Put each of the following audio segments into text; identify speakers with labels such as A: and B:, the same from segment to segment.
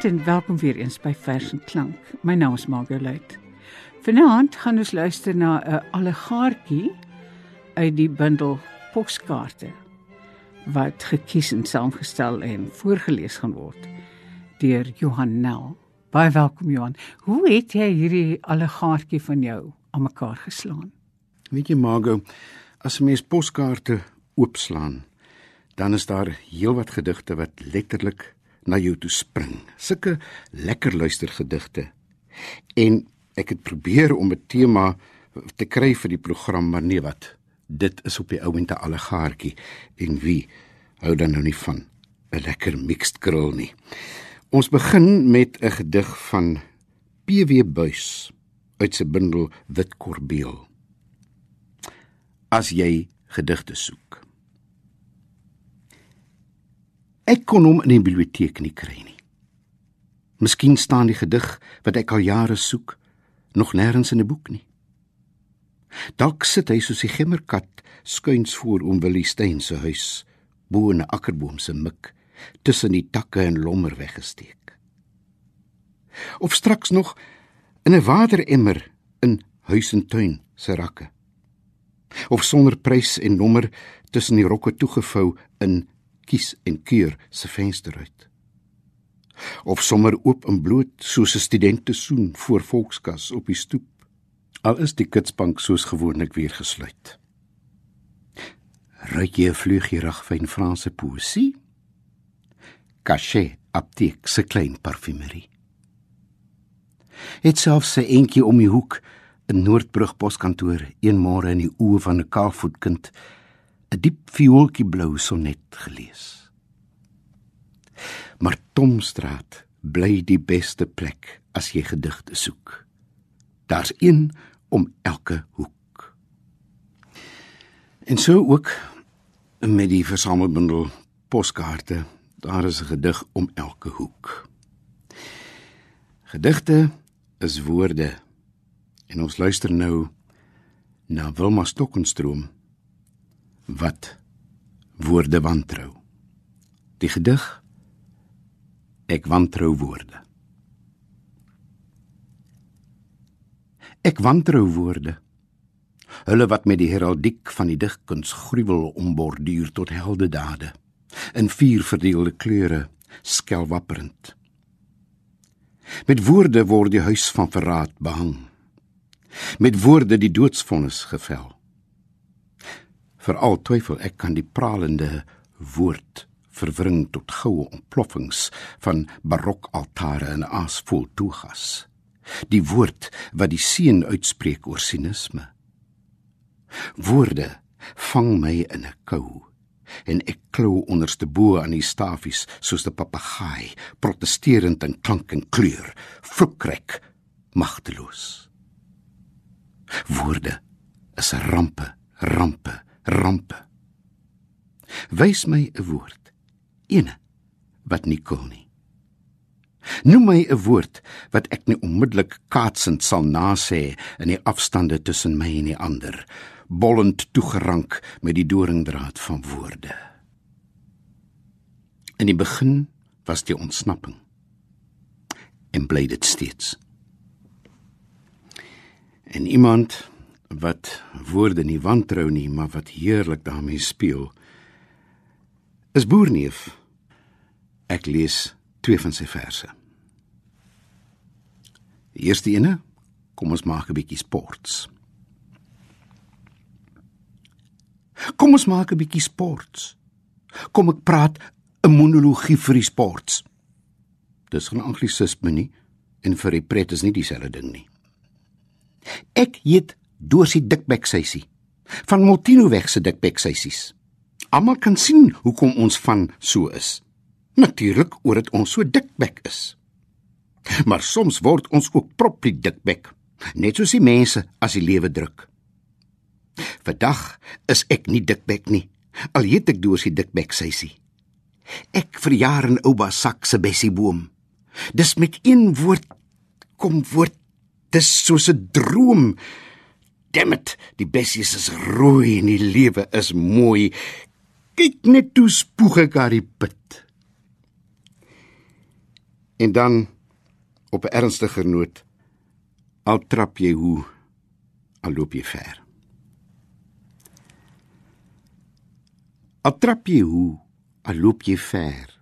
A: Goeienaand en welkom weer eens by Vers en Klank. My naam is Margolite. Vanaand gaan ons luister na 'n allegaartjie uit die bundel Poskaarte wat gekies en saamgestel en voorgeles gaan word deur Johan Nel. Baie welkom Johan. Hoe het jy hierdie allegaartjie van jou aan mekaar geslaan?
B: Weet jy Margo, as 'n mens poskaarte oopslaan, dan is daar heelwat gedigte wat letterlik na jou toe spring. Sulke lekker luistergedigte. En ek het probeer om 'n tema te kry vir die program, maar nee wat. Dit is op die ouente allegaartjie en wie hou dan nou nie van 'n lekker mixed grill nie. Ons begin met 'n gedig van PW Buys uit sy bundel Wit Korbeel. As jy gedigte soek. Ek kon hom in die biblioteek nie kry nie. Miskien staan die gedig wat ek al jare soek nog nêrens in 'n boek nie. Dalk sit hy soos 'n gemmerkat skuins voor oom Willie Steyn se huis, bo 'n akkerboom se mik, tussen die takke en lommer weggesteek. Of straks nog in 'n wateremmer in huis en tuin se rakke. Of sonder prys en nommer tussen die rokke toegevou in kies en keur se venster uit. Of sommer oop en bloot soos 'n student te soen voor volkskas op die stoep. Al is die kitsbank soos gewoonlik weer gesluit. Ruik jy 'n vleugie ragfyn Franse poesie? Cachet apteek se klein parfumerie. Het selfs 'n entjie om die hoek in Noordbrug poskantoor een môre in die oë van 'n kaalvoetkind 'n diep viooltjie blou sonnet gelees. Maar Tomstraat bly die beste plek as jy gedigte soek. Daar's een om elke hoek. En so ook met die versamelbundel poskaarte, daar is 'n gedig om elke hoek. Gedigte is woorde en ons luister nou na Wilma Stokkenstroom wat woorde wantrou. Die gedig Ek wantrou woorde. Ek wantrou woorde. Hulle wat met die heraldiek van die digkuns gruwel omborduur tot heldedade in vier verdeelde kleure skelwapperend. Met woorde word die huis van verraad behang. Met woorde die doodsvonnis gevel. Veral twyfel ek kan die pralende woord verwring tot goue ontploffings van barokaltare en aasvol toegas. Die woord wat die seën uitspreek oor sinisme. Woorde vang my in 'n kou en ek klou onderste bo aan die stafies soos 'n papegaai, protesterend in klank en kleur, vloekryk, magteloos. Woorde is rampe, rampe rampe. Wys my 'n woord, ene wat nie kon nie. Noem my 'n woord wat ek nie onmiddellik kaatsend sal nasê in die afstande tussen my en die ander, bollend toegerank met die doringdraad van woorde. In die begin was die ontsnapping en bly dit steeds. En iemand wat woorde nie wantrou nie, maar wat heerlik daarmee speel. Is Boerneef. Ek lees twee van sy verse. Die eerste ene, kom ons maak 'n bietjie sports. Kom ons maak 'n bietjie sports. Kom ek praat 'n monologie vir die sports. Dis 'n anglisisme nie en vir die pret is nie dieselfde ding nie. Ek eet Dorsie dikbek seisie. Van Moltino weg se dikbek seisies. Almal kan sien hoekom ons van so is. Natuurlik oor dit ons so dikbek is. Maar soms word ons ook proprie dikbek, net soos die mense as die lewe druk. Vandag is ek nie dikbek nie, al heet ek Dorsie dikbek seisie. Ek verjaar in ouma sak se bessieboom. Dis met een woord kom woord. Dis soos 'n droom Dammit, die bessies is rooi en die lewe is mooi. Kyk net hoe spoeg ek daar die put. En dan op 'n ernstiger noot al trap jy hoe al loop jy ver. Al trap jy hoe al loop jy ver.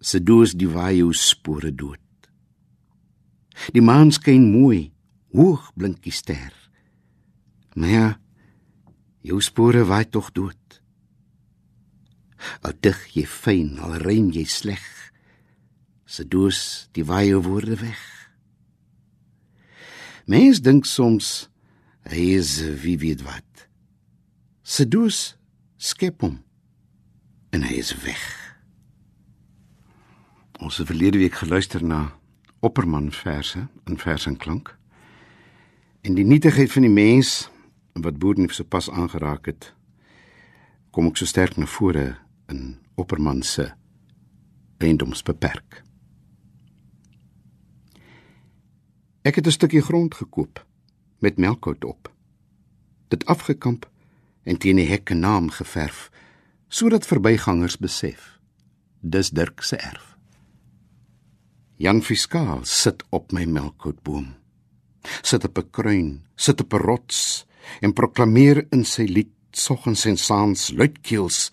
B: Se doos die waai jou spore dood. Die maan skyn mooi, hoog blink die ster. Maar ja, jou spore waai tog dood. Al dig jy fyn, al rein jy sleg. Se doos die waai jou woorde weg. Mens dink soms hy is wie weet wat. Se doos skep hom en hy is weg. Ons het verlede week geluister na Opperman verse in vers en klank. En die nietigheid van die mens wat Boernief so pas aangeraak het, kom ook so sterk na vore in Opperman se eiendomsbeperk. Ek het 'n stukkie grond gekoop met melkhout op. Dit afgekamp en teen die hekke naam geverf sodat verbygangers besef dis Dirk se erf. Jan Fiskaal sit op my melkhoutboom. Sit op 'n kruin, sit op 'n rots en proklameer in sy lied soggens en saans luidkeels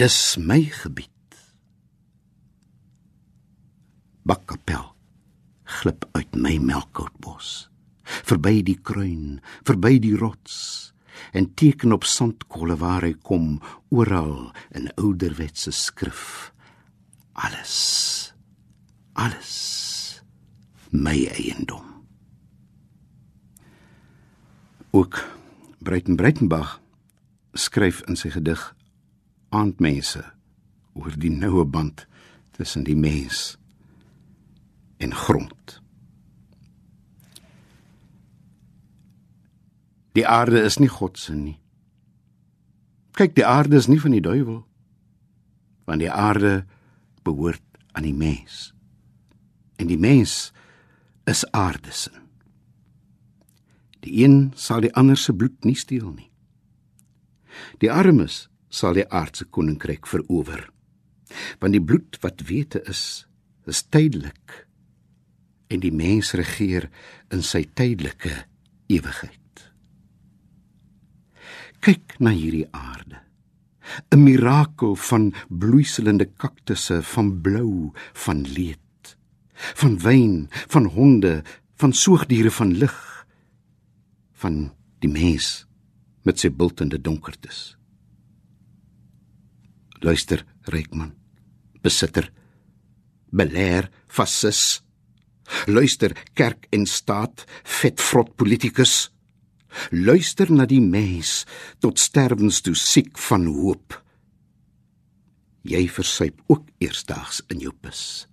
B: dis my gebied. Bakkapel glip uit my melkhoutbos verby die kruin, verby die rots en teken op sandkolle waar hy kom oral in ouderwetse skrif alles alles my eiendom. Ook Breiten Breitenbach skryf in sy gedig Aandmense oor die noue band tussen die mens en grond. Die aarde is nie God se nie. Kyk, die aarde is nie van die duiwel want die aarde behoort aan die mens en die mens is aardesin. Die een sal die ander se bloed nie steel nie. Die armes sal die aardse koninkryk verower. Want die bloed wat wete is, is tydelik en die mens regeer in sy tydelike ewigheid. Kyk na hierdie aarde. 'n Mirakel van bloeiselende kaktusse van blou, van leed van wyn, van honde, van soogdiere van lig, van die mens met sy bultende donkertes. Luister, Reikman, besitter, beleer, fasis. Luister, kerk en staat, vetvrot politikus. Luister na die mens tot sterwens toe siek van hoop. Jy versuip ook eersdaags in jou pis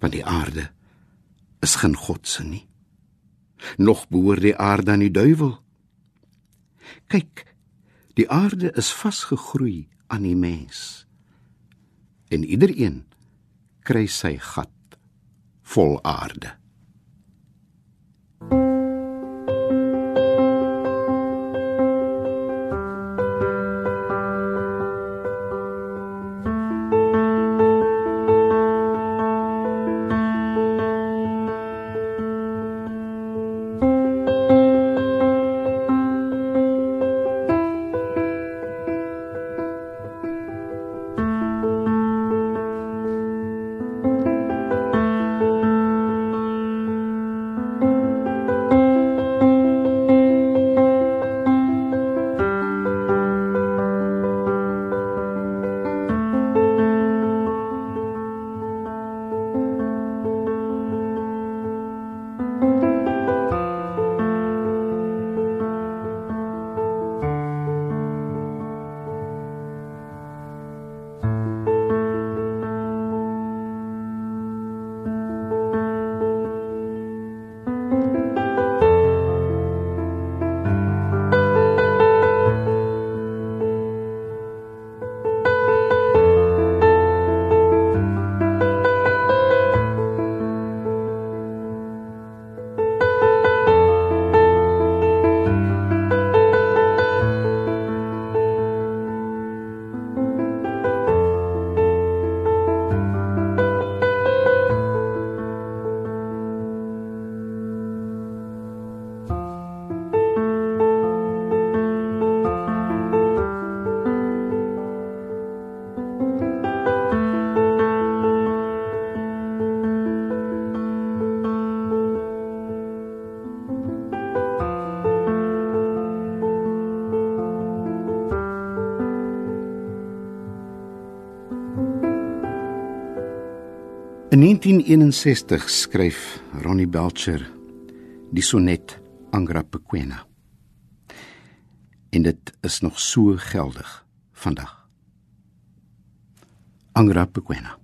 B: want die aarde is geen God se nie. Nog behoort die aarde aan die duiwel. Kyk, die aarde is vasgegroei aan die mens. En iedereen kry sy gat vol aarde. 1961 skryf Ronnie Belcher die sonnet Angra Pequena. En dit is nog so geldig vandag. Angra Pequena.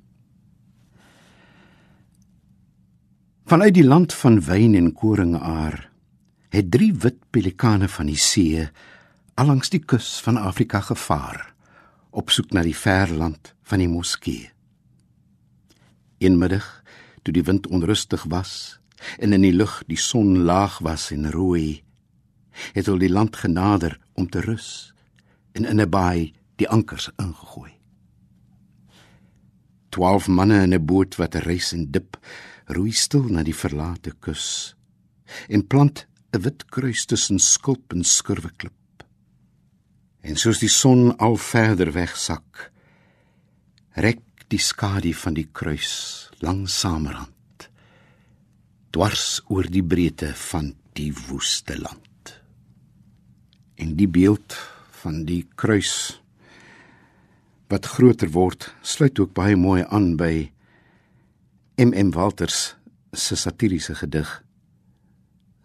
B: Vanuit die land van wyn en koringaar het drie wit pelikane van die see allangs die kus van Afrika gevaar op soek na die ver land van die moskee. Eenmiddag, toe die wind onrustig was en in die lug die son laag was en rooi, het hulle die land genader om te rus en in 'n baai die ankers ingegooi. 12 manne in 'n boot wat reis en dip, roei stil na die verlate kus en plant 'n wit kruis tussen skulp en skurwe klip. En soos die son al verder wegsak, rek die skadu van die kruis langsamerhand dwars oor die breedte van die woeste land. En die beeld van die kruis wat groter word sluit ook baie mooi aan by MM Walters se satiriese gedig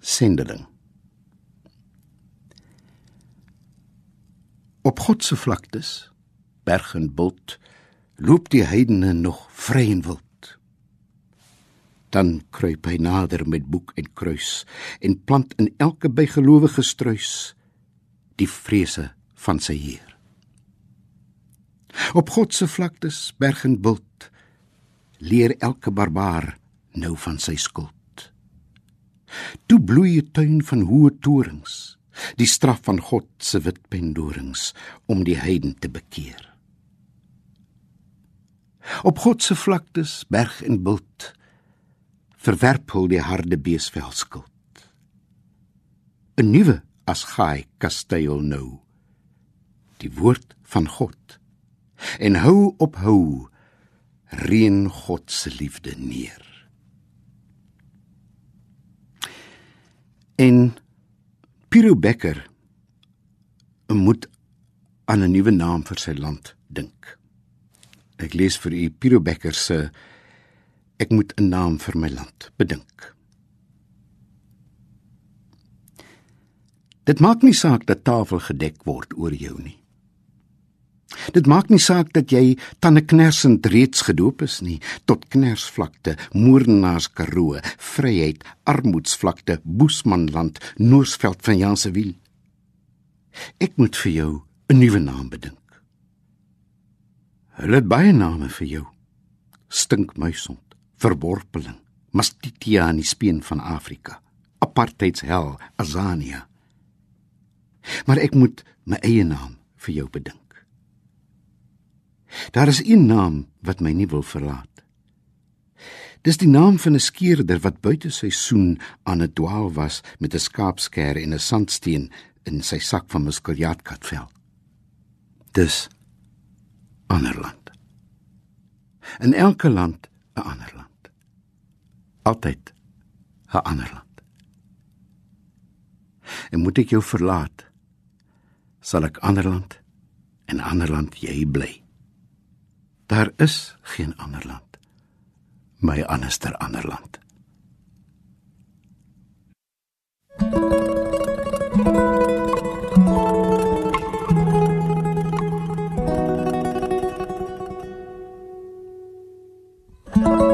B: Sendeling. Op God se vlaktes berg en bult loop die heidene nog vry en wild. Dan kruip hy nader met boek en kruis en plant in elke bygelowige struis die vrese van sy Heer. Op God se vlaktes berg en bult leer elke barbaar nou van sy skuld. Toe bloei 'n tuin van hoë torings, die straf van God se wit pendorings om die heiden te bekeer. Op God se vlaktes, berg en bult, verwerp hul die harde beesvel skuld. 'n Nuwe asgaai kasteel nou. Die woord van God. En hou op hou reën God se liefde neer. En Piero Becker moet aan 'n nuwe naam vir sy land dink. Ek lees vir u Piero Becker se Ek moet 'n naam vir my land bedink. Dit maak nie saak dat tafel gedek word oor jou nie. Dit maak nie saak dat jy tande knersend reeds gedoop is nie tot knersvlakte, moornaars karoo, vryheid, armoedsvlakte, boesmanland, Noordveld van Jan se wiel. Ek moet vir jou 'n nuwe naam bedink. Hulle het baie name vir jou. Stinkmuisond, verworpeling, mastitia in die speen van Afrika, apartheidshel, Azania. Maar ek moet my eie naam vir jou bedink. Daar is een naam wat my nie wil verlaat. Dis die naam van 'n skeerder wat buite seisoen aan 'n dwaal was met 'n skaapsker en 'n sandsteen in sy sak van muskeljaatkatvel. Dis ander land. In elke land 'n ander land. Altyd 'n ander land. En moet ek jou verlaat, sal ek ander land en ander land jy bly. Daar is geen ander land. My anderster ander land. En Bye.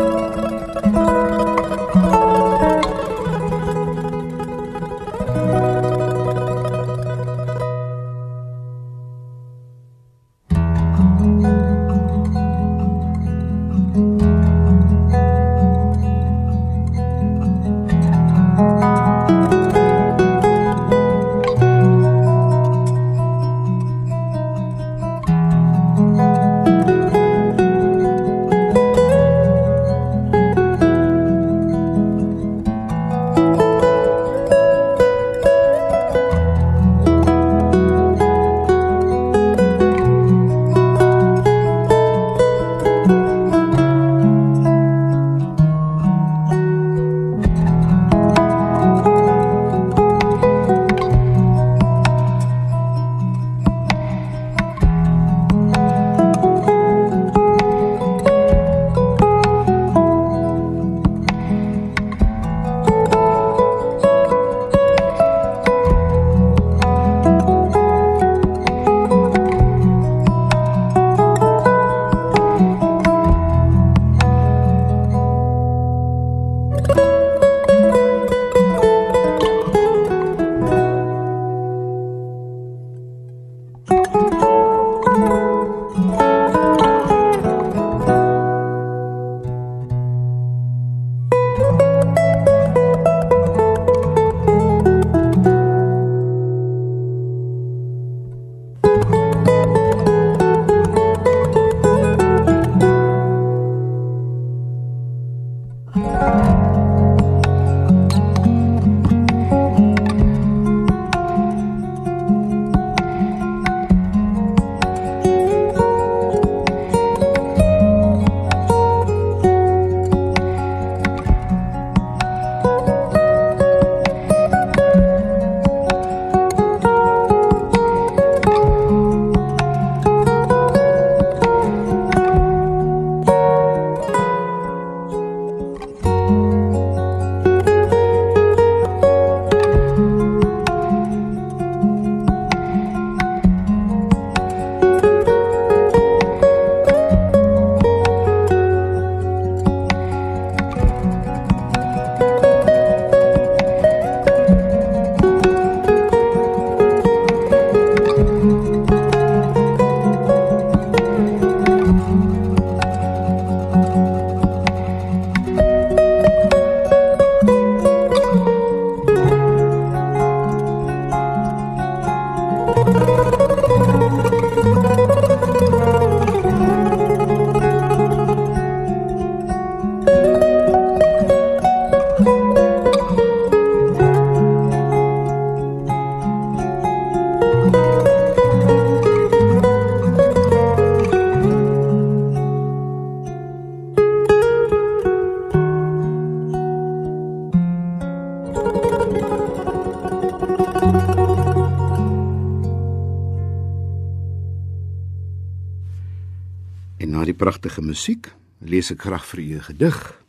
B: Pragtige musiek lees ek graag vir u 'n gedig.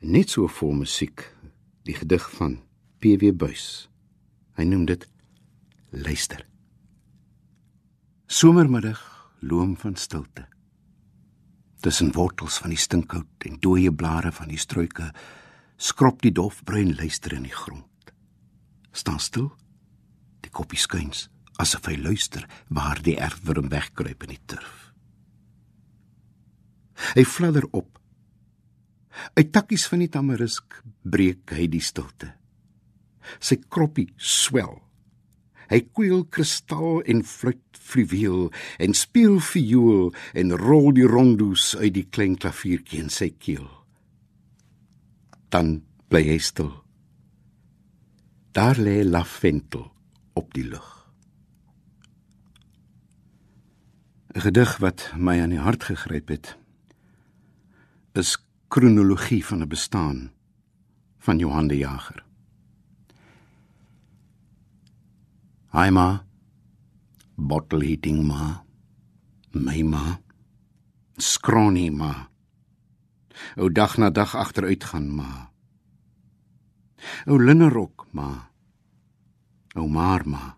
B: Net so vol musiek, die gedig van PW Buys. Hy noem dit Luister. Somermiddag, loom van stilte. Tussen wortels van die stinkhout en dooie blare van die struike skrop die dofbruin luister in die grond. Staan stil. Die koppie skuins asof hy luister waar die erfworm wegkruip in die turf. Hy fladder op. Uit takkies van die tamarisk breek hy die stilte. Sy kroppie swel. Hy kweel kristal en fluit fluweel en speel viool en rol die rondoes uit die klein klaviertjie in sy keel. Dan bly hy stil. Daar lê lavendel op die lug. 'n Gedig wat my aan die hart gegryp het is kronologie van 'n bestaan van Johan de Jager. Hi ma. Bottle eating ma. My ma. Skronie ma. O dag na dag agteruit gaan ma. O linnerok ma. O maar ma.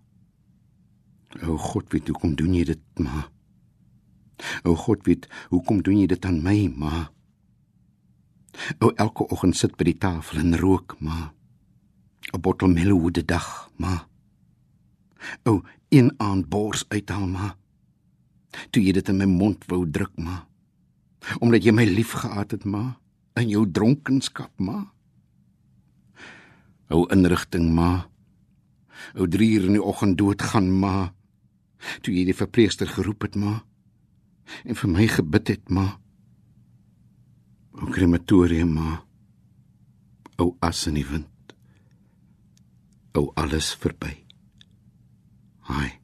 B: O God weet hoekom doen jy dit ma? O God weet hoekom doen jy dit aan my ma? O elke oggend sit by die tafel en rook ma. 'n Bottel meloede dag ma. O een aand bors uithaal ma. Toe jy dit in my mond wou druk ma. Omdat jy my liefgehad het ma in jou dronkenskap ma. O inrigting ma. O 3 uur in die oggend doodgaan ma. Toe jy die verpleegster geroep het ma en vir my gebid het ma. O krematorium ma. O as in die wind. O alles verby. Ma.